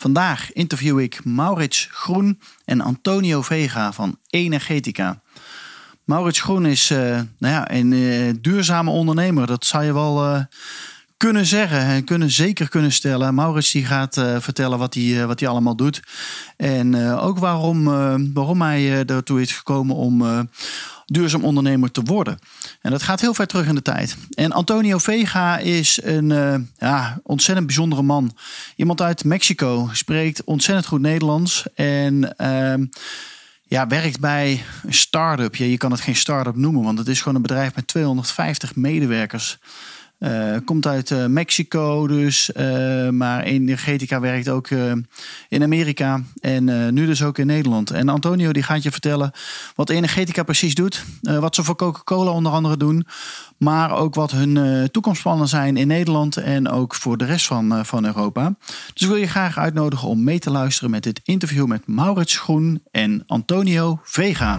Vandaag interview ik Maurits Groen en Antonio Vega van Energetica. Maurits Groen is uh, nou ja, een uh, duurzame ondernemer. Dat zou je wel uh, kunnen zeggen en kunnen, zeker kunnen stellen. Maurits die gaat vertellen wat hij, wat hij allemaal doet. En ook waarom, waarom hij ertoe is gekomen om duurzaam ondernemer te worden. En dat gaat heel ver terug in de tijd. En Antonio Vega is een uh, ja, ontzettend bijzondere man. Iemand uit Mexico, spreekt ontzettend goed Nederlands. En uh, ja, werkt bij een start-up. Je kan het geen start-up noemen, want het is gewoon een bedrijf met 250 medewerkers. Uh, komt uit uh, Mexico dus, uh, maar Energetica werkt ook in Amerika en nu dus ook in Nederland. En Antonio die gaat je vertellen wat Energetica precies doet, wat ze voor Coca-Cola onder andere doen, maar ook wat hun toekomstplannen zijn in Nederland en ook voor de rest van, van Europa. Dus ik wil je graag uitnodigen om mee te luisteren met dit interview met Maurits Groen en Antonio Vega.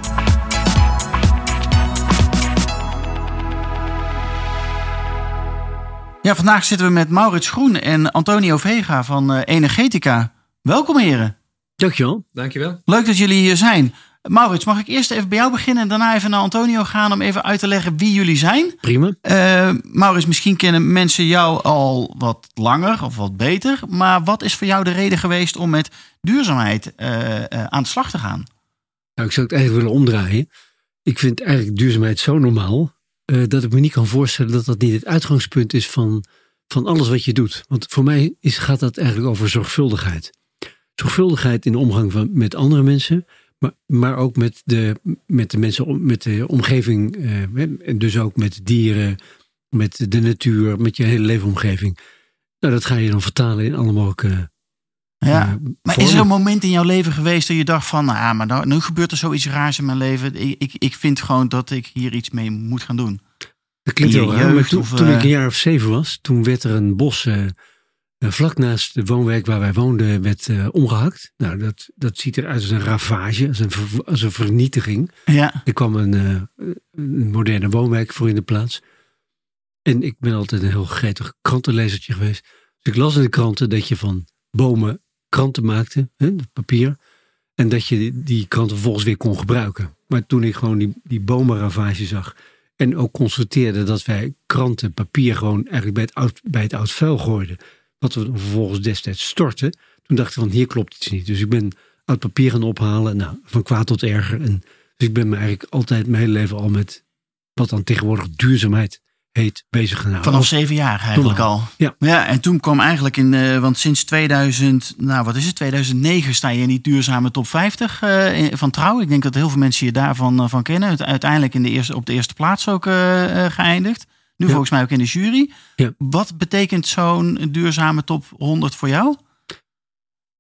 Ja, vandaag zitten we met Maurits Groen en Antonio Vega van uh, Energetica. Welkom heren. Dankjewel. Dankjewel. Leuk dat jullie hier zijn. Maurits, mag ik eerst even bij jou beginnen en daarna even naar Antonio gaan om even uit te leggen wie jullie zijn? Prima. Uh, Maurits, misschien kennen mensen jou al wat langer of wat beter, maar wat is voor jou de reden geweest om met duurzaamheid uh, aan de slag te gaan? Nou, ik zou het eigenlijk willen omdraaien. Ik vind eigenlijk duurzaamheid zo normaal uh, dat ik me niet kan voorstellen dat dat niet het uitgangspunt is van, van alles wat je doet. Want voor mij is, gaat dat eigenlijk over zorgvuldigheid. Zorgvuldigheid in de omgang van, met andere mensen, maar, maar ook met de, met de mensen, met de omgeving, uh, en dus ook met dieren, met de natuur, met je hele leefomgeving. Nou, dat ga je dan vertalen in alle mogelijke ja, uh, maar is er een moment in jouw leven geweest dat je dacht van, nou ja, maar nou, nu gebeurt er zoiets raars in mijn leven. Ik, ik, ik vind gewoon dat ik hier iets mee moet gaan doen. Dat klinkt heel raar, maar toen, of, toen, ik een jaar of zeven was, toen werd er een bos uh, vlak naast de woonwerk waar wij woonden, werd uh, omgehakt. Nou, dat, dat ziet eruit als een ravage, als een, als een vernietiging. Ja. Er kwam een, een moderne woonwerk voor in de plaats. En ik ben altijd een heel gretig krantenlezertje geweest. Dus ik las in de kranten dat je van bomen kranten maakte, hè, papier. En dat je die kranten vervolgens weer kon gebruiken. Maar toen ik gewoon die, die bomenravage zag. En ook constateerde dat wij kranten, papier gewoon eigenlijk bij het oud, bij het oud vuil gooiden. Wat we vervolgens destijds stortten. Toen dacht ik van hier klopt iets niet. Dus ik ben oud papier gaan ophalen. Nou, van kwaad tot erger. En, dus ik ben me eigenlijk altijd mijn hele leven al met wat dan tegenwoordig duurzaamheid heet bezig gehouden. Vanaf zeven jaar eigenlijk al. Ja. ja, en toen kwam eigenlijk in, uh, want sinds 2000, nou wat is het, 2009 sta je in die duurzame top 50 uh, van Trouw. Ik denk dat heel veel mensen je daarvan uh, van kennen. Uiteindelijk in de eerste, op de eerste plaats ook geëindigd. Nu ja. volgens mij ook in de jury. Ja. Wat betekent zo'n duurzame top 100 voor jou?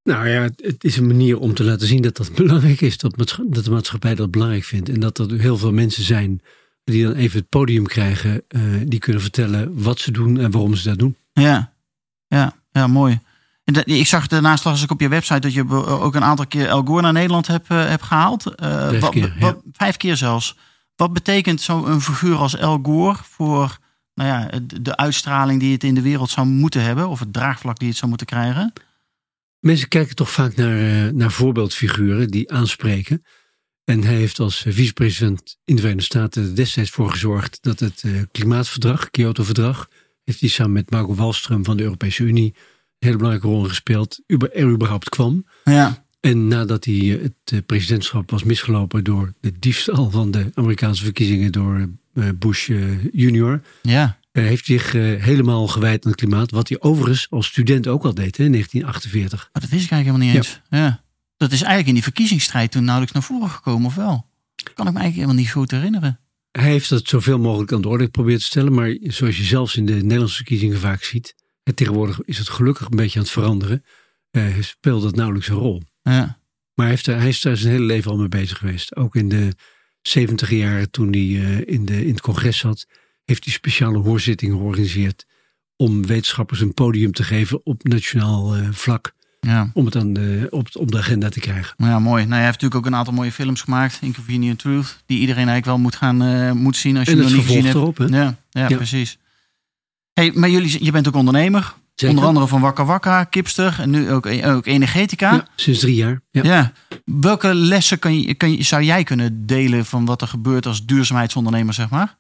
Nou ja, het is een manier om te laten zien dat dat belangrijk is. Dat, dat de maatschappij dat belangrijk vindt. En dat er heel veel mensen zijn die dan even het podium krijgen, uh, die kunnen vertellen wat ze doen en waarom ze dat doen. Ja, ja, ja mooi. En dat, ik zag daarnaast las ik op je website dat je ook een aantal keer El Gore naar Nederland hebt, uh, hebt gehaald. Uh, vijf, wat, keer, wat, ja. vijf keer zelfs. Wat betekent zo'n figuur als El Gore voor nou ja, de uitstraling die het in de wereld zou moeten hebben, of het draagvlak die het zou moeten krijgen? Mensen kijken toch vaak naar, naar voorbeeldfiguren die aanspreken. En hij heeft als vicepresident in de Verenigde Staten destijds voor gezorgd dat het uh, klimaatverdrag, Kyoto-verdrag, heeft hij samen met Marco Wallström van de Europese Unie een hele belangrijke rol gespeeld, er überhaupt kwam. Ja. En nadat hij het presidentschap was misgelopen door de diefstal van de Amerikaanse verkiezingen door Bush junior, ja. heeft hij zich helemaal gewijd aan het klimaat. Wat hij overigens als student ook al deed hè, in 1948. Maar dat wist ik eigenlijk helemaal niet eens. Ja. ja. Dat is eigenlijk in die verkiezingsstrijd toen nauwelijks naar voren gekomen, of wel? Kan ik me eigenlijk helemaal niet goed herinneren. Hij heeft dat zoveel mogelijk aan de orde geprobeerd te stellen. Maar zoals je zelfs in de Nederlandse verkiezingen vaak ziet. tegenwoordig is het gelukkig een beetje aan het veranderen. eh, speelt dat nauwelijks een rol. Ja. Maar hij, heeft hij is daar zijn hele leven al mee bezig geweest. Ook in de 70 jaren toen hij eh, in, de, in het congres zat, heeft hij speciale hoorzittingen georganiseerd om wetenschappers een podium te geven op nationaal eh, vlak. Ja. Om het dan de, op, op de agenda te krijgen. Ja, mooi. Nou, hij heeft natuurlijk ook een aantal mooie films gemaakt. Inconvenient Truth. Die iedereen eigenlijk wel moet gaan eh, moet zien als je hem nog niet gezien hebt. erop, hè? Ja, ja, Ja. precies. Hey, maar jullie, je bent ook ondernemer. Zeker. Onder andere van Wakka Wakka, Kipster en nu ook, ook Energetica. Ja, sinds drie jaar. Ja. Ja. Welke lessen kan je, kan je, zou jij kunnen delen van wat er gebeurt als duurzaamheidsondernemer, zeg maar?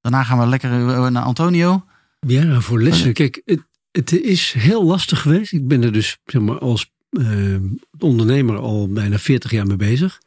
Daarna gaan we lekker eh, naar Antonio. Ja, voor lessen. Kijk, het, het is heel lastig geweest. Ik ben er dus zeg maar, als eh, ondernemer al bijna 40 jaar mee bezig.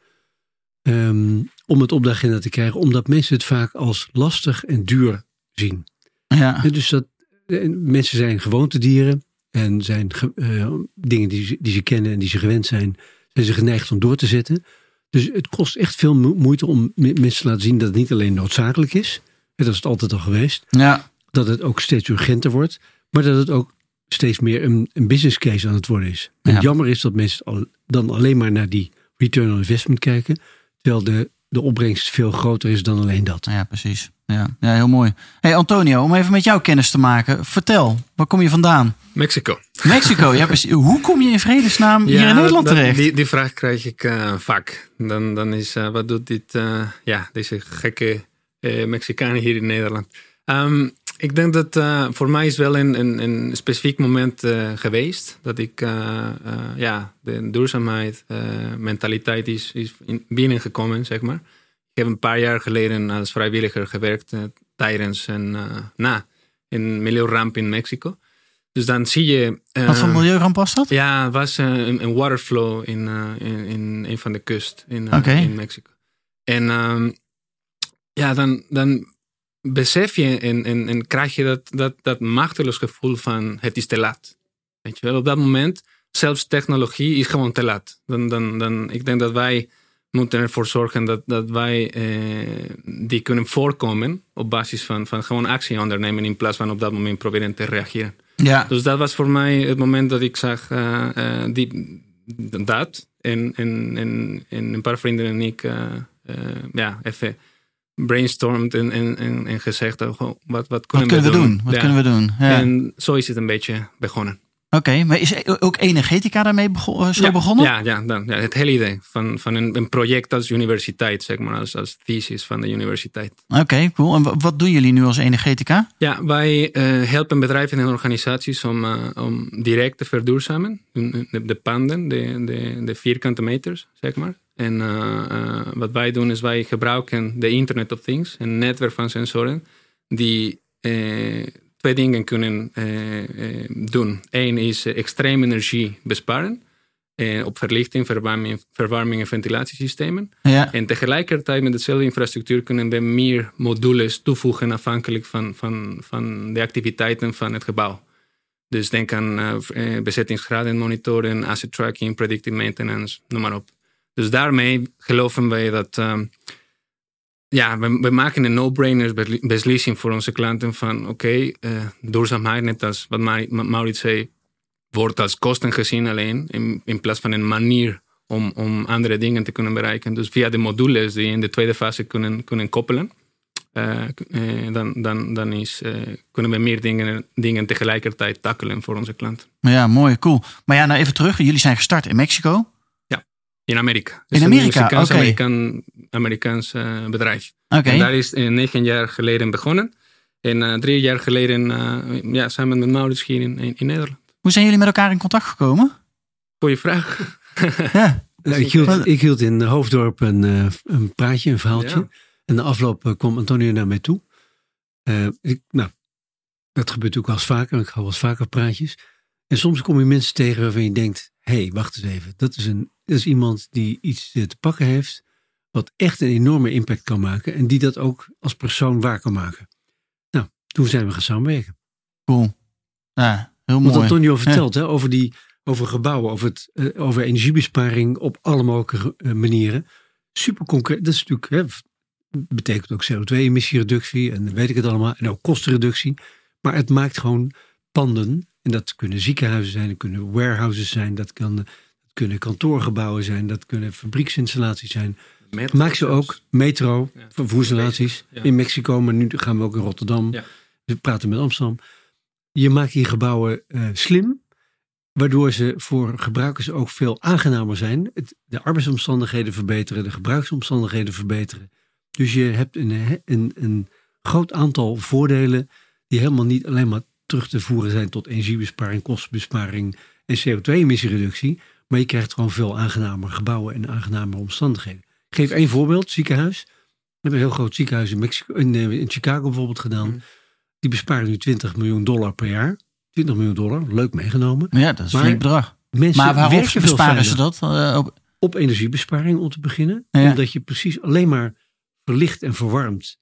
Ehm, om het op de agenda te krijgen, omdat mensen het vaak als lastig en duur zien. Ja, En Dus dat eh, mensen zijn gewoontedieren en zijn eh, dingen die, ze- die ze kennen en die ze gewend zijn, zijn ze geneigd om door te zetten. Dus het kost echt veel mo- moeite om me- mensen te laten zien dat het niet alleen noodzakelijk is. En dat is het altijd al geweest ja, dat het ook steeds urgenter wordt, maar dat het ook steeds meer een, een business case aan het worden is. En Ja. jammer is dat mensen al, dan alleen maar naar die return on investment kijken, terwijl de, de opbrengst veel groter is dan alleen dat. ja, precies. Ja, ja, heel mooi. Hey Antonio, om even met jou kennis te maken. Vertel, waar kom je vandaan? Mexico. Mexico, ja precies. Hoe kom je in vredesnaam hier in Nederland dat- terecht? Die, die vraag krijg ik eh, vaak. Dan, dan is, eh, wat doet dit, eh, ja, deze gekke eh Mexicanen hier in Nederland? Ehm, ik denk dat eh, voor mij is wel een, een, een specifiek moment eh, geweest. Dat ik, eh, ja, de duurzaamheid, mentaliteit is, is in- binnengekomen, zeg maar. Ik heb een paar jaar geleden als vrijwilliger gewerkt tijdens eh, na een milieuramp in Mexico. Dus dan zie je... Wat voor milieuramp was dat? ja, het was een, een waterflow in, in, in een van de kust in, in Mexico. En ehm, ja, dan, dan besef je en, en, en krijg je dat, dat, dat machteloos gevoel van het is te laat. Weet je wel, op dat moment, zelfs technologie is gewoon te laat. Dan, dan, dan, ik denk dat wij moeten ervoor zorgen dat, dat wij eh, die kunnen voorkomen op basis van, van gewoon actie ondernemen in plaats van op dat moment proberen te reageren. Ja, Dus dat was voor mij het moment dat ik zag eh, eh, die, dat. En, en, en, en een paar vrienden en ik eh, ja, even brainstormd en, en, en, en gezegd, oh, wat, wat kunnen, wat kunnen we doen? Wat Ja. kunnen we doen? Ja. En zo is het een beetje begonnen. Oké, maar is ook Energetica daarmee eh, zo ja, begonnen? Ja, ja, dan, ja, het hele idee van, van een, een project als universiteit, zeg maar, als, als thesis van de universiteit. Oké, cool. En wa- wat doen jullie nu als Energetica? Ja, wij eh, helpen bedrijven en organisaties om, eh, om direct te verduurzamen. De, de panden, de, de, de vierkante meters, zeg maar. En eh, eh, wat wij doen is wij gebruiken de Internet of Things, een netwerk van sensoren, die eh, twee dingen kunnen doen. Eén is extreem energie besparen. op verlichting, verwarming, verwarming en ventilatiesystemen. Ja, En tegelijkertijd met dezelfde infrastructuur kunnen we meer modules toevoegen afhankelijk van, van, van de activiteiten van het gebouw. Dus denk aan eh, bezettingsgraden monitoren, asset tracking, predictive maintenance, noem maar op. Dus daarmee geloven wij dat ehm, ja, we, we maken een no-brainer besli- beslissing voor onze klanten van oké, eh, duurzaamheid, net als wat Maurits zei, wordt als kosten gezien alleen in, in plaats van een manier om, om andere dingen te kunnen bereiken. Dus via de modules die in de tweede fase kunnen, kunnen koppelen, eh, eh, dan, dan, dan is, kunnen we meer dingen, dingen tegelijkertijd tackelen voor onze klanten. ja, mooi, cool. Maar ja, nou even terug. Jullie zijn gestart in Mexico. In Amerika. In Amerika. Amerikaan, Amerikaans eh, bedrijf. Oké, En daar is eh, negen jaar geleden begonnen. En eh, drie jaar geleden eh, ja, samen met Maurits hier in, in, in Nederland. hoe zijn jullie met elkaar in contact gekomen? Goeie vraag. Ja, Nou, ik, hield, ik hield in Hoofddorp een, eh, een praatje, een verhaaltje. Ja. En na afloop kwam Antonio naar mij toe. Eh, ik, nou, dat gebeurt ook wel eens vaker. Ik hou wel eens vaker praatjes. En soms kom je mensen tegen waarvan je denkt... hé, hey, wacht eens even. Dat is, een, dat is iemand die iets eh, te pakken heeft... wat echt een enorme impact kan maken... en die dat ook als persoon waar kan maken. Nou, toen zijn we gaan samenwerken. cool. Ja, heel Wat mooi. Antonio vertelt hè, over, die, over gebouwen, over, het, eh, over energiebesparing op alle mogelijke eh, manieren. Super concreet. Dat is natuurlijk, hè, betekent ook CO2-emissiereductie en weet ik het allemaal. En ook kostenreductie. Maar het maakt gewoon panden En dat kunnen ziekenhuizen zijn, dat kunnen warehouses zijn, dat, kan, kunnen kantoorgebouwen zijn, dat kunnen fabrieksinstallaties zijn. Metro Maak ze ook, metro, Ja. vervoersinstallaties Ja. in Mexico, maar nu gaan we ook in Rotterdam. Ja. We praten met Amsterdam. Je maakt die gebouwen eh, slim, waardoor ze voor gebruikers ook veel aangenamer zijn. Het, de arbeidsomstandigheden verbeteren, de gebruiksomstandigheden verbeteren. Dus je hebt een, een, een groot aantal voordelen die helemaal niet alleen maar terug te voeren zijn tot energiebesparing, kostenbesparing en CO2-emissiereductie. Maar je krijgt gewoon veel aangenamer gebouwen en aangenamer omstandigheden. Ik geef één voorbeeld, ziekenhuis. We hebben een heel groot ziekenhuis in, Mexico, in, eh, in Chicago bijvoorbeeld gedaan. Mhm. Die besparen nu 20 miljoen dollar per jaar. 20 miljoen dollar, leuk meegenomen. Ja, dat is een flink bedrag. Mensen Maar veel besparen ze dat? Eh, op, Op energiebesparing om te beginnen. Ja. Omdat je precies alleen maar verlicht en verwarmt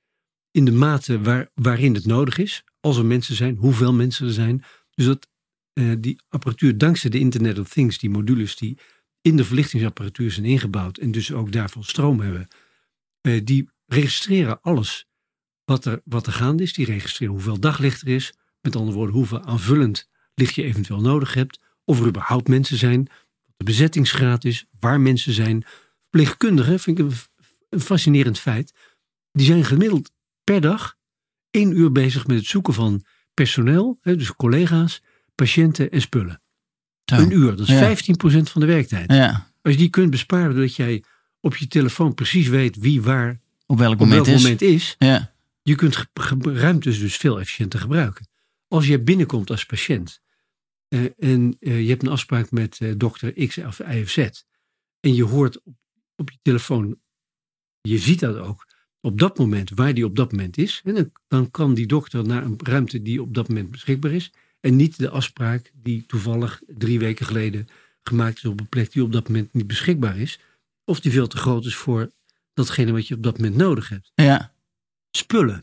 in de mate waar, waarin het nodig is. Als er mensen zijn, hoeveel mensen er zijn. Dus dat eh, die apparatuur, dankzij de Internet of Things, die modules die in de verlichtingsapparatuur zijn ingebouwd en dus ook daarvan stroom hebben, eh, die registreren alles wat er, wat er gaande is. Die registreren hoeveel daglicht er is. Met andere woorden, hoeveel aanvullend licht je eventueel nodig hebt. Of er überhaupt mensen zijn. Wat de bezettingsgraad is. Waar mensen zijn. Verpleegkundigen, vind ik een, een fascinerend feit. Die zijn gemiddeld per dag één uur bezig met het zoeken van personeel. Dus collega's, patiënten en spullen. zo. Een uur, dat is Ja. 15% van de werktijd. Ja, Als je die kunt besparen doordat jij op je telefoon precies weet wie waar op welk op moment welk is. moment is. Ja, Je kunt ruimtes dus veel efficiënter gebruiken. Als je binnenkomt als patiënt eh, en eh, je hebt een afspraak met eh, dokter X of Y of Z en je hoort op, op je telefoon, je ziet dat ook, op dat moment waar die op dat moment is, en dan, dan kan die dokter naar een ruimte die op dat moment beschikbaar is en niet de afspraak die toevallig drie weken geleden gemaakt is op een plek die op dat moment niet beschikbaar is, of die veel te groot is voor datgene wat je op dat moment nodig hebt ja. spullen.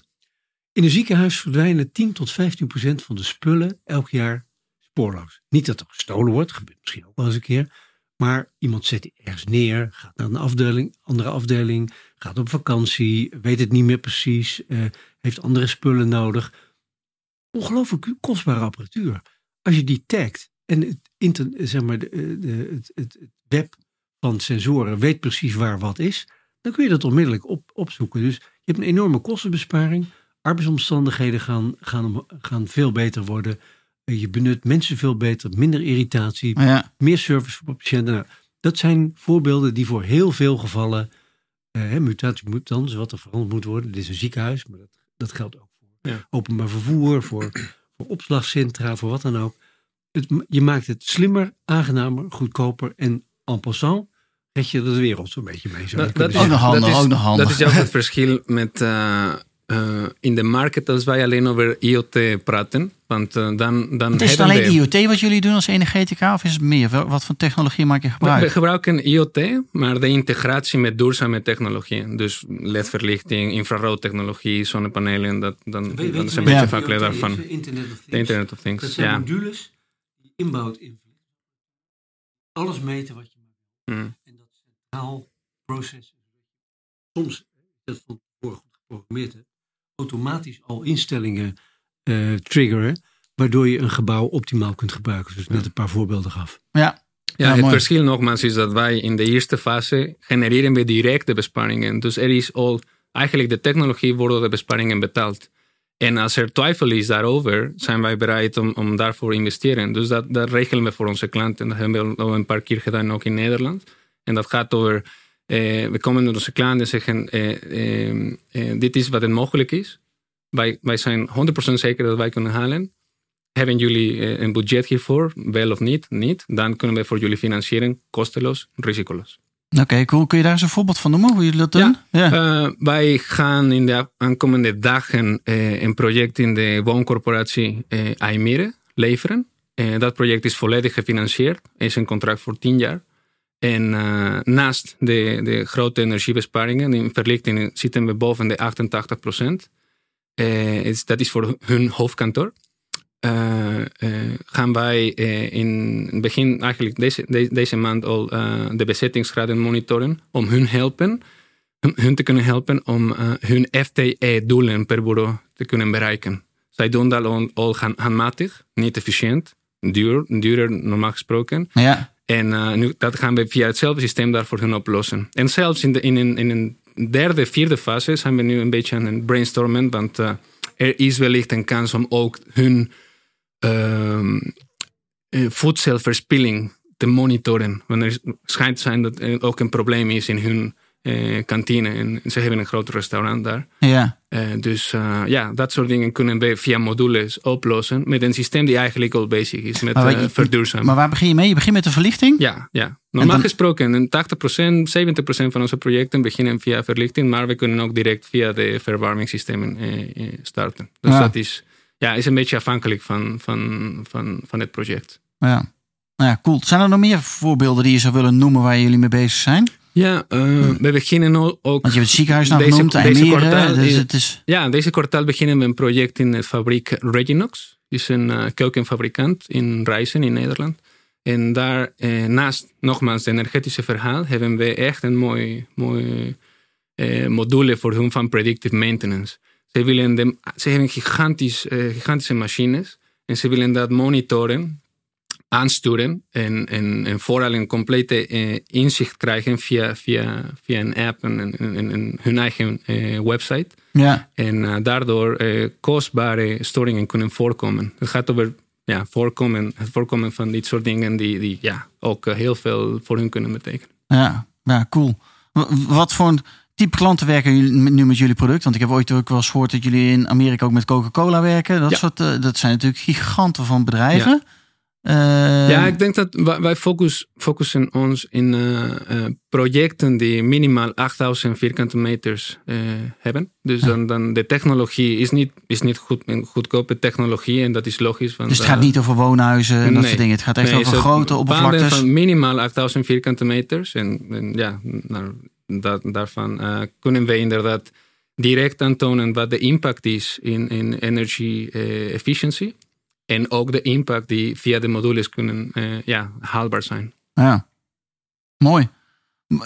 In een ziekenhuis verdwijnen 10 tot 15 procent van de spullen elk jaar spoorloos. Niet dat er gestolen wordt, gebeurt misschien ook wel eens een keer. Maar iemand zet die ergens neer, gaat naar een afdeling, andere afdeling, gaat op vakantie, weet het niet meer precies, eh, heeft andere spullen nodig. Ongelooflijk kostbare apparatuur. Als je die tagt en het, inter, zeg maar, de, eh, de, het, het, web van sensoren weet precies waar wat is, dan kun je dat onmiddellijk op, opzoeken. Dus je hebt een enorme kostenbesparing. Arbeidsomstandigheden gaan, gaan, gaan veel beter worden. Eh, Je benut mensen veel beter, minder irritatie, ja. meer service voor patiënten. Nou, dat zijn voorbeelden die voor heel veel gevallen, eh, mutatie mutans, wat er veranderd moet worden. Dit is een ziekenhuis, maar dat, dat geldt ook Ja. openbaar vervoer, voor, voor opslagcentra, voor wat dan ook. Het, je maakt het slimmer, aangenamer, goedkoper en en passant red je de wereld zo'n beetje mee. Dat, dat, is, Ook nog handig, dat, is, ook nog handig. dat is juist het verschil met eh, eh, in de markt als wij alleen over IoT praten. Want eh, dan, dan Is het hebben alleen we- IoT wat jullie doen als energetica? Of is het meer? Wat voor technologie maak je We, gebruik? we gebruiken IoT, maar de integratie met duurzame technologieën. Dus LED-verlichting, infraroodtechnologie, zonnepanelen. Dat, dan, dat is een beetje Ja. afhankelijk daarvan. Internet of De Internet of Dat Things. zijn Ja. modules die inbouwt in alles meten wat je maakt. Mm. En dat centraal processen. Soms, is dat van tevoren goed geprogrammeerd automatisch al instellingen eh, triggeren, waardoor je een gebouw optimaal kunt gebruiken. Dus net een paar voorbeelden gaf. Ja, Ja, Ja, het mooi. verschil nogmaals is dat wij in de eerste fase genereren we directe besparingen. Dus er is al, eigenlijk de technologie worden de besparingen betaald. En als er twijfel is daarover, zijn wij bereid om, om daarvoor te investeren. Dus dat, dat regelen we voor onze klanten. Dat hebben we al een paar keer gedaan, ook in Nederland. En dat gaat over, eh, we komen met onze klanten en zeggen, eh, eh, eh, dit is wat het mogelijk is. Wij, wij zijn 100% zeker dat wij kunnen halen. Hebben jullie een budget hiervoor? Wel of niet? Niet. Dan kunnen we voor jullie financieren, kosteloos, risicoloos. oké, cool. Kun je daar eens een voorbeeld van noemen, hoe jullie dat doen? Ja. Wij gaan in de aankomende dagen een project in de wooncorporatie Aimere leveren. Dat project is volledig gefinancierd. is een contract voor 10 jaar. En eh, naast de, de grote energiebesparingen in verlichting zitten we boven de 88 procent. is, dat is voor hun hoofdkantoor. Eh, eh, gaan wij eh, in het begin, eigenlijk deze, de- deze maand al eh, de bezettingsgraden monitoren om hun helpen hun- te kunnen helpen om eh, hun FTE-doelen per bureau te kunnen bereiken. Zij doen dat al, al hand- handmatig, niet efficiënt. duur, duurder normaal gesproken. Ja, En nu, dat gaan we via hetzelfde systeem daarvoor hun oplossen. En zelfs in, de, in, een, in een derde, vierde fase zijn we nu een beetje aan het brainstormen. Want eh, er is wellicht een kans om ook hun ehm, eh, voedselverspilling te monitoren. Want er schijnt zijn dat er ook een probleem is in hun eh, kantine. En ze hebben een groot restaurant daar. ja. Eh, dus eh, ja, dat soort dingen kunnen we via modules oplossen. Met een systeem die eigenlijk al bezig is met Maar wat je- verduurzamen. Maar waar begin je mee? Je begint met de verlichting? Ja, ja. normaal dan- gesproken, een 80%, 70% van onze projecten beginnen via verlichting, maar we kunnen ook direct via de verwarmingssystemen starten. Dus Ja. dat is, ja, is een beetje afhankelijk van, van, van, van het project. Ja. Nou ja, cool. Zijn er nog meer voorbeelden die je zou willen noemen waar jullie mee bezig zijn? Ja, eh, we beginnen ook. Want je hebt het ziekenhuis nou Deze- genoemd, deze kwartaal Dus het is... Ja, deze kwartaal beginnen we een project in de fabriek Reginox. Het is een eh, keukenfabrikant in Rijssen in Nederland. En daar, eh, naast nogmaals het energetische verhaal, hebben we echt een mooi, mooi eh, module voor hun van predictive maintenance. Ze, willen de, ze hebben gigantisch, eh, gigantische machines en ze willen dat monitoren, aansturen en, en, en vooral een complete eh, inzicht krijgen via, via, via een app en, en, en- en hun eigen eh, website. Ja, En eh, daardoor kostbare storingen kunnen voorkomen. Het gaat over ja, voorkomen, het voorkomen van dit soort dingen die, die ja, ook heel veel voor hun kunnen betekenen. ja, ja, cool. Wat voor een type klanten werken jullie nu met jullie product? Want ik heb ooit ook wel eens gehoord dat jullie in Amerika ook met Coca-Cola werken. Dat, Ja. soort, dat zijn natuurlijk giganten van bedrijven. Eh, ja, ik denk dat wij, focus, focussen ons in eh, projecten die minimaal 8000 vierkante meters eh, hebben. Dus dan, dan de technologie is niet, is niet goed, goedkope technologie en dat is logisch. Want, dus het gaat niet over woonhuizen en dat soort dingen. Het gaat echt Nee, over grote oppervlaktes. van minimaal 8000 vierkante meters. En, en ja, nou, dat, daarvan kunnen we inderdaad direct aantonen wat de impact is in, in energy efficiency. En ook de impact die via de modules kunnen eh, ja, haalbaar zijn. Ja, mooi. M-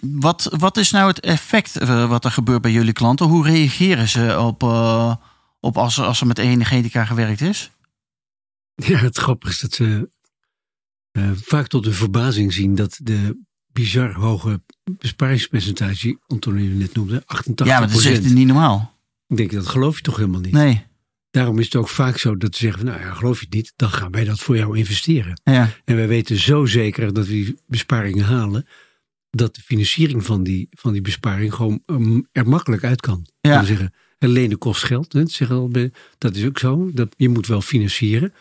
Wat, wat is nou het effect eh, wat er gebeurt bij jullie klanten? Hoe reageren ze op, eh, op als, er- als er met energetica gewerkt is? Ja, het grappige is dat ze eh, vaak tot hun verbazing zien dat de bizar hoge besparingspercentage, Antonie net noemde, 88% Ja, maar dat is echt niet normaal. Ik denk, dat geloof je toch helemaal niet. Nee. Daarom is het ook vaak zo dat ze zeggen, van, nou ja, geloof je het niet, dan gaan wij dat voor jou investeren. Ja, En wij weten zo zeker dat we die besparingen halen, dat de financiering van die, van die besparing gewoon um, er makkelijk uit kan. Ja. We zeggen, en lenen kost geld. Hè, dat, zeggen al bij- dat is ook zo. Dat, je moet wel financieren.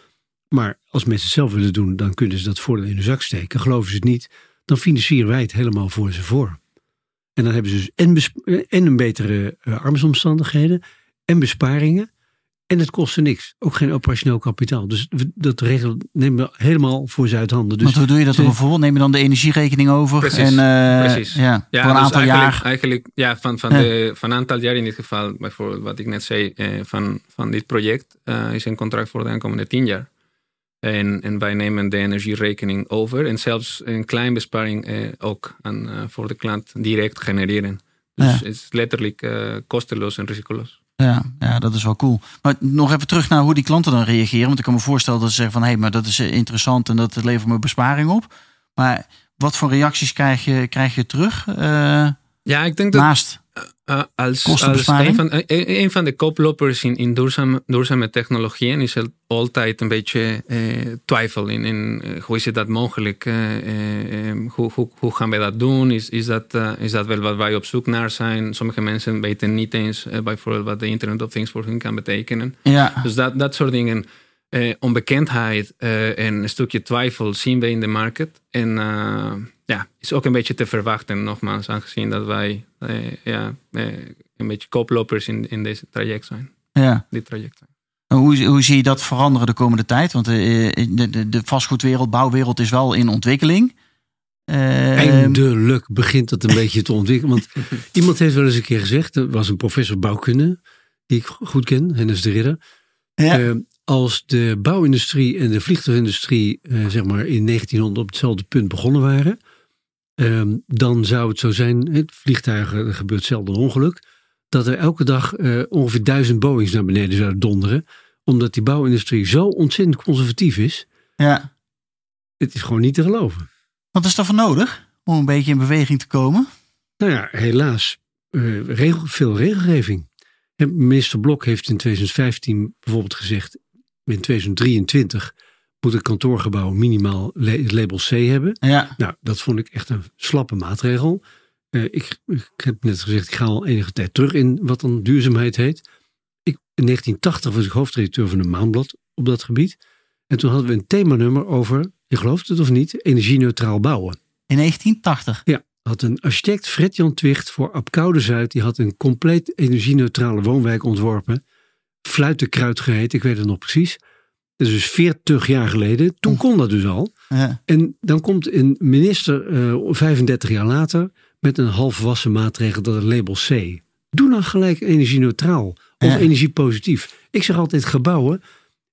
Maar als mensen het zelf willen doen, dan kunnen ze dat voordeel in hun zak steken. Geloven ze het niet, dan financieren wij het helemaal voor ze voor. En dan hebben ze dus en een betere uh, arbeidsomstandigheden en besparingen. En het kostte niks. Ook geen operationeel kapitaal. Dus we- dat regel nemen we helemaal voor ze uit handen. Dus Want hoe doe je dat dan bijvoorbeeld? Neem je dan de energierekening over? Precies, en, eh, precies. Ja, Ja, voor een dus aantal eigenlijk, jaar. Eigenlijk, ja, van, van, Ja. De, van een aantal jaar in dit geval, bijvoorbeeld wat ik net zei, eh, van, van dit project, eh, is een contract voor de aankomende tien jaar. En, en wij nemen de energierekening over en zelfs een klein besparing eh, ook aan, eh, voor de klant direct genereren. Dus Ja. het is letterlijk eh, kosteloos en risicoloos. Ja, ja, dat is wel cool. Maar nog even terug naar hoe die klanten dan reageren. Want ik kan me voorstellen dat ze zeggen van... hé, hey, maar dat is eh, interessant en dat levert me besparing op. Maar wat voor reacties krijg je, krijg je terug? eh, Ja, ik denk dat naast... Uh, als, als Kostenbesparing? een, van, een, een van de koplopers in, in duurzame, duurzame technologieën is er altijd een beetje eh, twijfel in, in eh, hoe is het dat mogelijk? Eh, eh, eh, hoe, hoe, hoe gaan wij dat doen? Is, is, dat, eh, is dat wel wat wij op zoek naar zijn? Sommige mensen weten niet eens eh, bijvoorbeeld wat de Internet of Things voor hun kan betekenen. Ja, Dus dat, dat soort dingen, eh, onbekendheid eh, en een stukje twijfel zien we in de markt. En uh, ja, is ook een beetje te verwachten, nogmaals, aangezien dat wij eh, ja, eh, een beetje koplopers in, in deze traject zijn. ja. Dit traject zijn. Hoe, hoe zie je dat veranderen de komende tijd? Want eh, de, de, de vastgoedwereld, bouwwereld is wel in ontwikkeling. Eh, Eindelijk begint het een beetje te ontwikkelen. Want iemand heeft wel eens een keer gezegd, er was een professor bouwkunde, die ik goed ken, Hennis de Ridder. Ja. Eh, als de bouwindustrie en de vliegtuigindustrie eh, zeg maar in 1900 op hetzelfde punt begonnen waren, eh, dan zou het zo zijn, het vliegtuigen, er gebeurt zelden een ongeluk, dat er elke dag eh, ongeveer duizend Boeings naar beneden zouden donderen. Omdat die bouwindustrie zo ontzettend conservatief is. Ja. Het is gewoon niet te geloven. Wat is daarvoor nodig om een beetje in beweging te komen? Nou ja, helaas. eh, regel, veel regelgeving. Minister Blok heeft in 2015 bijvoorbeeld gezegd. In 2023 moet een kantoorgebouw minimaal het label C hebben. Ja. Nou, dat vond ik echt een slappe maatregel. Eh, ik, ik heb net gezegd, ik ga al enige tijd terug in wat dan duurzaamheid heet. Ik, in 1980 was ik hoofdredacteur van een maandblad op dat gebied. En toen hadden we een themanummer over, je gelooft het of niet, energie-neutraal bouwen. In 1980. Ja, had een architect Fred-Jan Twicht voor Apkoude Zuid. Die had een compleet energie-neutrale woonwijk ontworpen. Fluitenkruid geheet, ik weet het nog precies. Dat is dus 40 jaar geleden. Toen kon dat dus al. Ja. En dan komt een minister eh 35 jaar later met een halfwassen maatregel dat het label C. Doe dan gelijk energie-neutraal of Ja. energiepositief. Ik zeg altijd gebouwen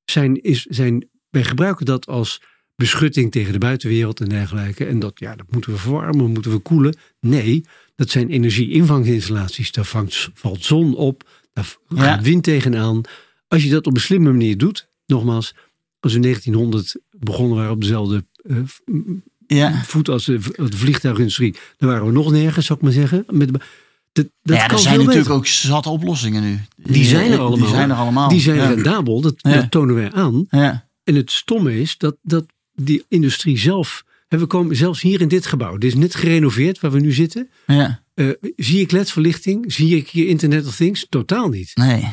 zijn, is, zijn, wij gebruiken dat als beschutting tegen de buitenwereld en dergelijke. En dat, ja, dat moeten we verwarmen, moeten we koelen. Nee, dat zijn energie-invangsinstallaties. Daar vangt, valt zon op, gaat wind tegenaan. Als je dat op een slimme manier doet, nogmaals, als we in 1900 begonnen waren op dezelfde eh, Ja. voet als de, vliegtuigindustrie, dan waren we nog nergens, zou ik maar zeggen. Met, dat, dat ja, er zijn natuurlijk beter. ook zat oplossingen nu. Die zijn er allemaal. Die zijn er allemaal. Die zijn ja. rendabel, dat, Ja. dat tonen wij aan. Ja. En het stomme is dat, dat die industrie zelf. Hè, We komen zelfs hier in dit gebouw. Dit is net gerenoveerd waar we nu zitten. Ja. Eh, zie ik ledverlichting? Zie ik hier Internet of Things? Totaal niet. Nee.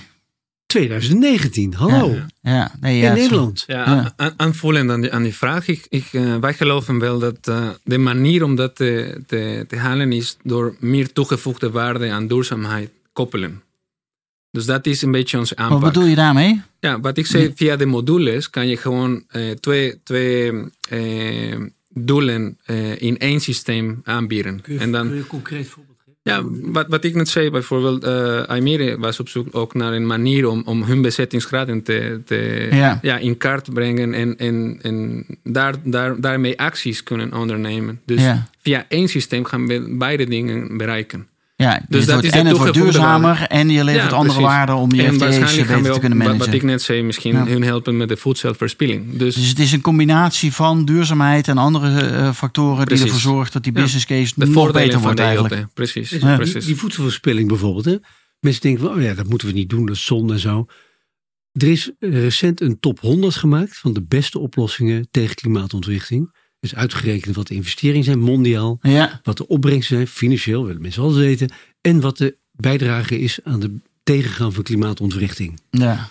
2019, hallo. Ja. Ja. Nee, ja, In Nederland. Ja, Ja. aan- aanvullend aan die, aan die vraag. Ik, ik, eh, wij geloven wel dat eh, de manier om dat te, te, te halen is door meer toegevoegde waarde aan duurzaamheid koppelen. Dus dat is een beetje onze aanpak. Wat bedoel je daarmee? Ja, wat ik zei, via de modules kan je gewoon eh, twee, twee eh, doelen eh, in één systeem aanbieden. En dan, je een concreet voorbeeld geven? ja, wat, wat ik net zei, bijvoorbeeld, eh Aimere was op zoek ook naar een manier om, om hun bezettingsgraden te, te, Ja. ja. in kaart te brengen en, en, en daar, daar, daarmee acties kunnen ondernemen. Dus Ja. via één systeem gaan we beide dingen bereiken. Ja, Dus het dat wordt, is en het wordt duurzamer en je levert Ja, andere waarden om je beter we te kunnen managen. wat ik net zei, misschien Ja. hun helpen met de voedselverspilling. Dus, Dus het is een combinatie van duurzaamheid en andere eh, factoren Precies. die ervoor zorgt dat die business case nog beter wordt de eigenlijk. Precies, precies. Die voedselverspilling bijvoorbeeld. Hè? Mensen denken van, oh ja, dat moeten we niet doen, dat is zonde en zo. Er is recent een top 100 gemaakt van de beste oplossingen tegen klimaatontwrichting. Dus uitgerekend wat de investeringen zijn mondiaal, Ja, wat de opbrengsten zijn financieel, willen mensen alles weten. En wat de bijdrage is aan de tegengaan van klimaatontwrichting. ja.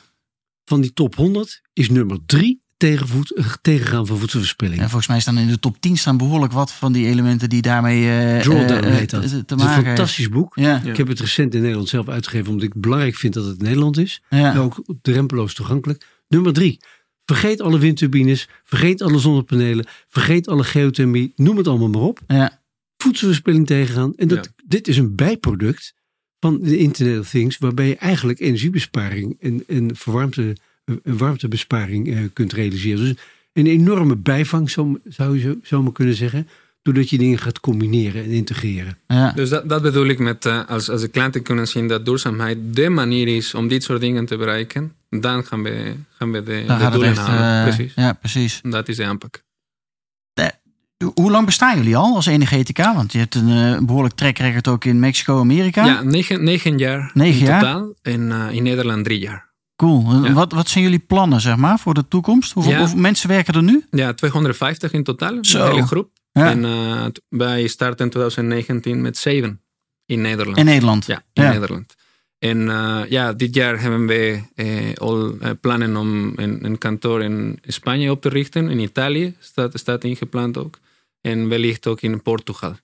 Van die top 100 is nummer 3 tegenvoet, eh, tegengaan van voedselverspilling. En volgens mij staan in de top 10 staan behoorlijk wat van die elementen die daarmee eh, Drawdown heet dat. te- Het is een maken fantastisch boek. Ja, Ja. Ik heb het recent in Nederland zelf uitgegeven omdat ik belangrijk vind dat het Nederland is. ja. En ook drempeloos toegankelijk. Nummer drie. Vergeet alle windturbines. Vergeet alle zonnepanelen. Vergeet alle geothermie. Noem het allemaal maar op. ja. Voedselverspilling tegengaan. En dat, Ja. dit is een bijproduct van de Internet of Things. Waarbij je eigenlijk energiebesparing en, en verwarmte, eh, warmtebesparing eh, kunt realiseren. Dus een enorme bijvang zou, zou je zo- zomaar kunnen zeggen. Doordat je dingen gaat combineren en integreren. ja. Dus dat, dat bedoel ik met eh, als, als de klanten kunnen zien dat duurzaamheid de manier is om dit soort dingen te bereiken, dan gaan we, gaan we de, de doelen echt. halen. eh, precies. ja, precies. Dat is de aanpak. Hoe lang bestaan jullie al als Energetica? Want je hebt een eh, behoorlijk track record ook in Mexico, Amerika. Ja, negen, negen jaar Negen in jaar? totaal. En eh, in Nederland drie jaar. Cool. Ja. Wat, wat zijn jullie plannen, zeg maar, voor de toekomst? Hoeveel, Ja. hoeveel mensen werken er nu? Ja, 250 in totaal. Zo. Een hele groep. Ja. En eh, wij starten in 2019 met zeven in Nederland. In Nederland. Ja, in. Nederland. En eh, ja, dit jaar hebben we eh, al eh, plannen om een, een kantoor in Spanje op te richten. In Italië staat, staat ingepland ook. En wellicht ook in Portugal.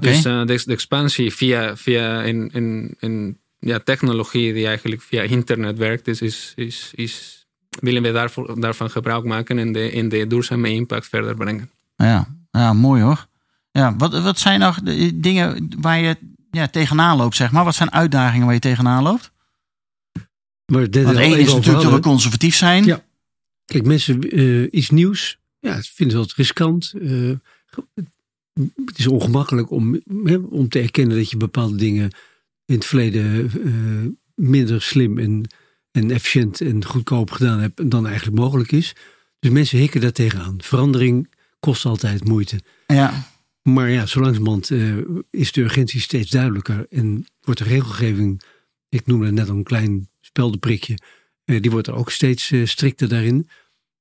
Dus de, de expansie via, via een, een, een ja, technologie die eigenlijk via internet werkt, is, is, is, is, willen we daarvoor, daarvan gebruik maken en de, en de duurzame impact verder brengen. Ja, ja mooi hoor. Ja, wat, wat zijn nou de dingen waar je ja, tegenaan loopt, zeg maar? Wat zijn uitdagingen waar je tegenaan loopt? Maar dit Want één is natuurlijk dat we conservatief zijn. Ja. Kijk, mensen, eh, iets nieuws, ja, het vinden ze wat riskant. Eh, het is ongemakkelijk om, hè, om te erkennen dat je bepaalde dingen in het verleden eh, minder slim en, en efficiënt en goedkoop gedaan hebt dan eigenlijk mogelijk is. Dus mensen hikken daar tegenaan. Verandering kost altijd moeite. Ja. Maar ja, zo langzamerhand uh, is de urgentie steeds duidelijker. En wordt de regelgeving, ik noemde net een klein speldenprikje, uh, die wordt er ook steeds uh, strikter daarin.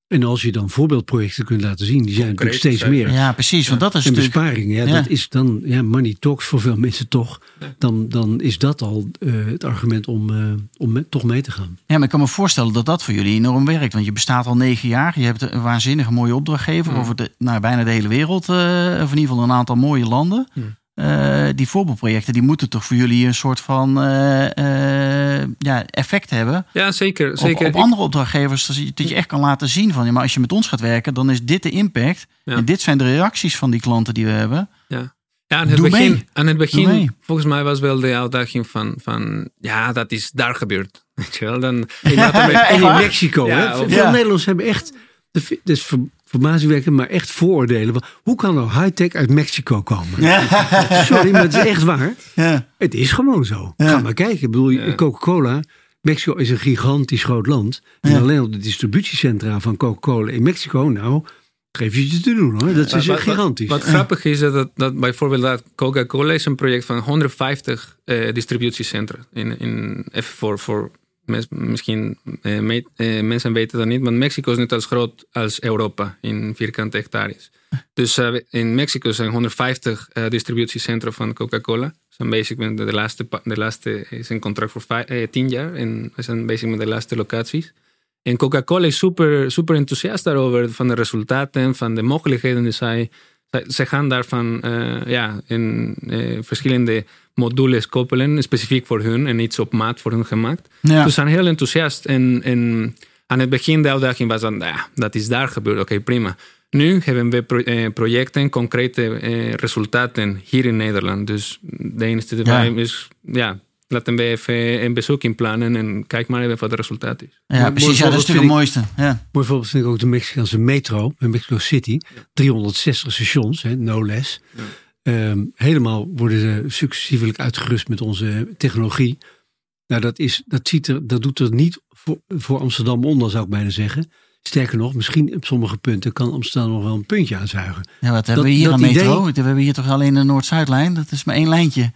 En als je dan voorbeeldprojecten kunt laten zien, die zijn natuurlijk steeds meer. Ja, precies. Want dat is en natuurlijk... besparingen, ja, Ja. dat is dan, ja, money talks voor veel mensen toch. Dan, dan is dat al eh, het argument om, eh, om me- toch mee te gaan. Ja, maar ik kan me voorstellen dat dat voor jullie enorm werkt. Want je bestaat al negen jaar. Je hebt een waanzinnige mooie opdrachtgever Mm. over de, nou, bijna de hele wereld. eh, of in ieder geval een aantal mooie landen. Mm. Eh, die voorbeeldprojecten die moeten toch voor jullie een soort van eh, eh, ja, effect hebben. Ja, zeker. Op, zeker. op andere opdrachtgevers, dat je, dat je echt kan laten zien van... Ja, maar als je met ons gaat werken, dan is dit de impact. Ja. En dit zijn de reacties van die klanten die we hebben. Ja, aan het Doe begin, mee. aan het begin volgens mij was wel de uitdaging van, van ja, dat is daar gebeurd. Weet je wel? Dan, Echt En in? Mexico, Ja, hè? veel Ja. Nederlanders hebben echt, dat is ver- verbazingwekkend, maar echt vooroordelen. van, Hoe kan nou high-tech uit Mexico komen? Sorry, maar het is echt waar. Ja. Het is gewoon zo. Ja. Ga maar kijken. Ik bedoel, Ja. Coca-Cola. Mexico is een gigantisch groot land. En Ja. alleen op de distributiecentra van Coca-Cola in Mexico, nou, geef je het te doen hoor. Dat is Wat- wat- gigantisch. Wat, grappig is dat, dat, bijvoorbeeld dat Coca-Cola is een project van 150 eh, distributiecentra. In, in, even voor, voor misschien eh, eh, mensen weten dat niet, want Mexico is net als groot als Europa in vierkante hectares. Dus eh, in Mexico zijn 150 eh, distributiecentra van Coca-Cola. Zijn de laatste, de laatste is een contract voor vijf, eh, 10 jaar en zijn bezig de laatste locaties. En Coca-Cola is super, super enthousiast daarover, van de resultaten, van de mogelijkheden die zij. Ze gaan daarvan eh, ja, in eh, verschillende modules koppelen, specifiek voor hun en iets op maat voor hun gemaakt. Ja. Dus ze zijn heel enthousiast. En, en aan het begin de uitdaging was dan, ja, dat is daar gebeurd, oké, prima. Nu hebben we pro- eh, projecten, concrete eh, resultaten hier in Nederland. Dus de enige Ja. is, ja, laten we even een bezoek inplannen en kijk maar even wat het resultaat is. Ja, precies. Ja, dat is natuurlijk het mooiste. Ja. Mooi voorbeeld vind ik ook de Mexicaanse metro in Mexico City. 360 stations, hè, no less. Ehm, helemaal worden ze successievelijk uitgerust met onze technologie. Nou, dat, is, dat, ziet er, dat doet er niet voor, voor Amsterdam onder, zou ik bijna zeggen. Sterker nog, misschien op sommige punten kan Amsterdam nog wel een puntje aanzuigen. Ja, wat hebben we hier aan metro? idee- We hebben hier toch alleen de Noord-Zuidlijn? Dat is maar één lijntje.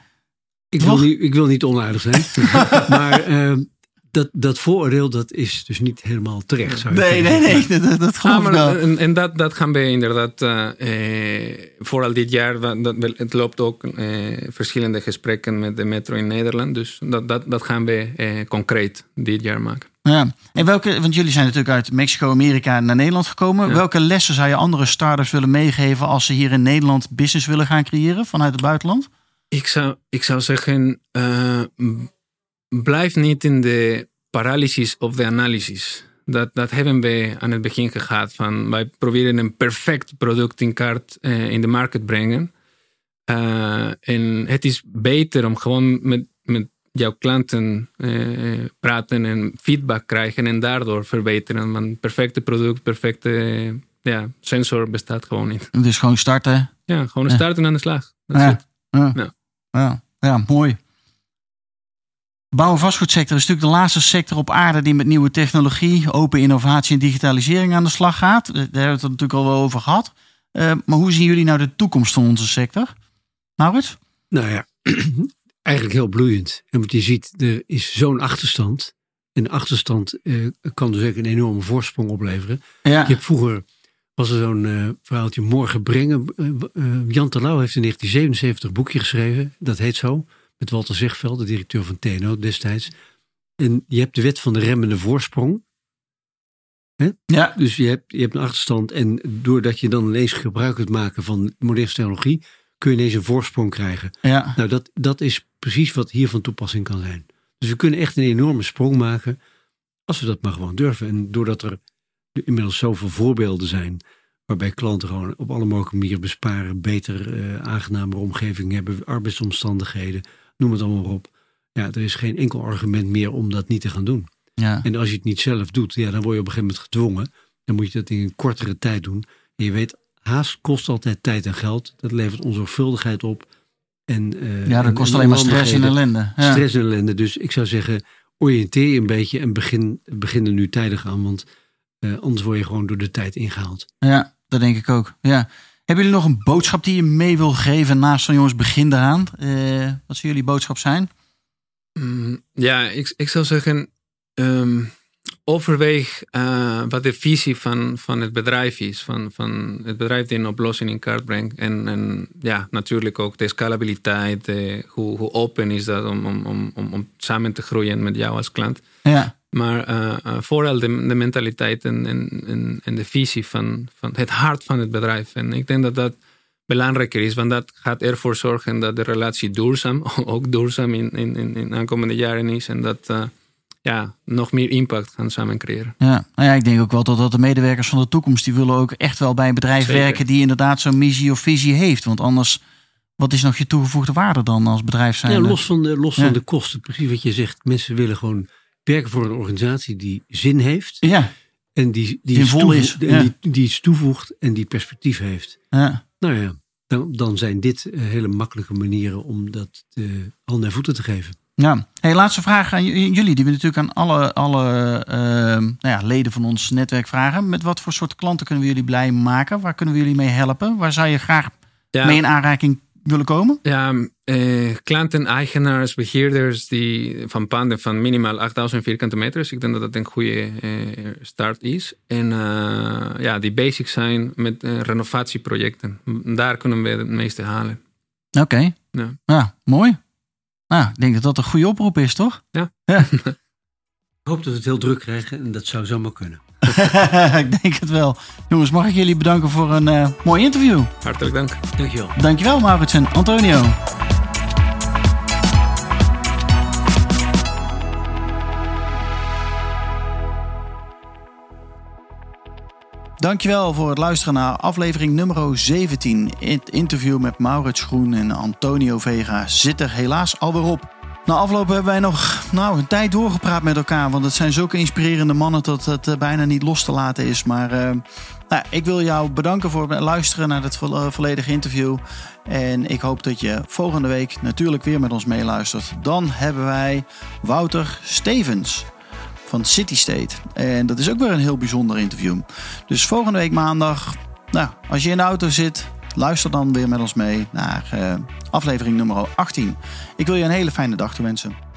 Ik wil, niet, ik wil niet onaardig zijn. maar ehm, dat, dat vooroordeel dat is dus niet helemaal terecht. Zou Nee, nee, zeggen. nee. Dat, dat Ah, maar, en en dat, dat gaan we inderdaad, eh, eh, vooral dit jaar, dat, het loopt ook eh, verschillende gesprekken met de metro in Nederland. Dus dat, dat, dat gaan we eh, concreet dit jaar maken. Ja. En welke, want jullie zijn natuurlijk uit Mexico, Amerika naar Nederland gekomen. Ja. Welke lessen zou je andere startups willen meegeven als ze hier in Nederland business willen gaan creëren vanuit het buitenland? Ik zou, ik zou zeggen, eh, blijf niet in de paralysis of de analysis. Dat, dat hebben we aan het begin gehad. Van, wij proberen een perfect product in kaart eh, in de markt te brengen. Eh, en het is beter om gewoon met, met jouw klanten praten en feedback krijgen en daardoor verbeteren. Want perfecte product, perfecte ja, sensor bestaat gewoon niet. Dus gewoon starten. Ja, gewoon starten aan de slag. Ja. Ja. Ja. ja, mooi. Bouw- en vastgoedsector is natuurlijk de laatste sector op aarde die met nieuwe technologie, open innovatie en digitalisering aan de slag gaat. Daar hebben we het natuurlijk al wel over gehad. Eh, maar hoe zien jullie nou de toekomst van onze sector? Maurits? Nou ja, eigenlijk heel bloeiend. En wat je ziet, er is zo'n achterstand. En de achterstand eh, kan dus ook een enorme voorsprong opleveren. Ja. Je hebt vroeger, was er zo'n eh, verhaaltje Morgen Brengen. Eh, Jan Terlouw heeft in 1977 een boekje geschreven. Dat heet zo. Met Walter Zegveld, de directeur van TNO destijds. En je hebt de wet van de remmende voorsprong. Ja. Dus je hebt, je hebt een achterstand. En doordat je dan ineens gebruik kunt maken van moderne technologie. kun je ineens een voorsprong krijgen. Ja. Nou, dat, dat is precies wat hier van toepassing kan zijn. Dus we kunnen echt een enorme sprong maken. als we dat maar gewoon durven. En doordat er inmiddels zoveel voorbeelden zijn. waarbij klanten gewoon op alle mogelijke manieren besparen. beter, eh aangenamer omgeving hebben. arbeidsomstandigheden. noem het allemaal op. Ja, er is geen enkel argument meer om dat niet te gaan doen. Ja. En als je het niet zelf doet, ja, dan word je op een gegeven moment gedwongen. Dan moet je dat in een kortere tijd doen. En je weet, haast kost altijd tijd en geld. Dat levert onzorgvuldigheid op. En, eh, ja, dat kost en alleen maar stress en ellende. Ja. Stress en ellende. Dus ik zou zeggen, oriënteer je een beetje en begin, begin er nu tijdig aan. Want Eh, anders word je gewoon door de tijd ingehaald. Ja, dat denk ik ook. Ja. Hebben jullie nog een boodschap die je mee wil geven naast van jongens, begin eraan? Eh, wat zou jullie boodschap zijn? Mm, ja, ik, ik zou zeggen, ehm, overweeg uh, wat de visie van, van het bedrijf is. Van, van het bedrijf die een oplossing in kaart brengt. En, en ja, natuurlijk ook de scalabiliteit. De, hoe, hoe open is dat om, om, om, om samen te groeien met jou als klant. Ja. Maar uh, uh, vooral de, de mentaliteit en, en, en, de visie van, van het hart van het bedrijf. En ik denk dat dat belangrijker is, want dat gaat ervoor zorgen dat de relatie duurzaam, ook duurzaam in, in, in, in aankomende jaren is. En dat uh, ja, nog meer impact gaan samen creëren. Ja, nou ja, ik denk ook wel dat, dat de medewerkers van de toekomst, die willen ook echt wel bij een bedrijf Zeker. werken die inderdaad zo'n missie of visie heeft. Want anders, wat is nog je toegevoegde waarde dan als bedrijf zijn? Ja, los van de, los Ja. van de kosten. Precies wat je zegt. Mensen willen gewoon werken voor een organisatie die zin heeft. Ja, En die, die, iets is, ja. en die, die iets toevoegt en die perspectief heeft. ja. Nou ja, dan, dan zijn dit eh, hele makkelijke manieren om dat eh, handen en voeten te geven. Ja, hey, laatste vraag aan jullie. Die we natuurlijk aan alle, alle ehm, nou ja, leden van ons netwerk vragen. Met wat voor soort klanten kunnen we jullie blij maken? Waar kunnen we jullie mee helpen? Waar zou je graag Ja, mee in aanraking willen komen? ja eh, klanten, eigenaars, beheerders die, van panden van minimaal 8000 vierkante meters. Ik denk dat dat een goede eh, start is. En eh, ja, die bezig zijn met eh, renovatieprojecten. Daar kunnen we het meeste halen. Oké. Ja. ja, mooi. Nou, ik denk dat dat een goede oproep is, toch? Ja. Ik hoop dat we het heel druk krijgen en dat zou zomaar kunnen. ik denk het wel. Jongens, mag ik jullie bedanken voor een eh, mooi interview. Hartelijk dank. Dankjewel. Dankjewel, Maurits en Antonio. Dankjewel voor het luisteren naar aflevering nummer 17. Het interview met Maurits Groen en Antonio Vega zit er helaas alweer op. Na afloop hebben wij nog nou, een tijd doorgepraat met elkaar. Want het zijn zulke inspirerende mannen dat het eh, bijna niet los te laten is. Maar eh, nou, ik wil jou bedanken voor het luisteren naar het vo- volledige interview. En ik hoop dat je volgende week natuurlijk weer met ons meeluistert. Dan hebben wij Wouter Stevens van City State. En dat is ook weer een heel bijzonder interview. Dus volgende week maandag, nou, als je in de auto zit, luister dan weer met ons mee naar eh, aflevering nummer 18. Ik wil je een hele fijne dag toewensen.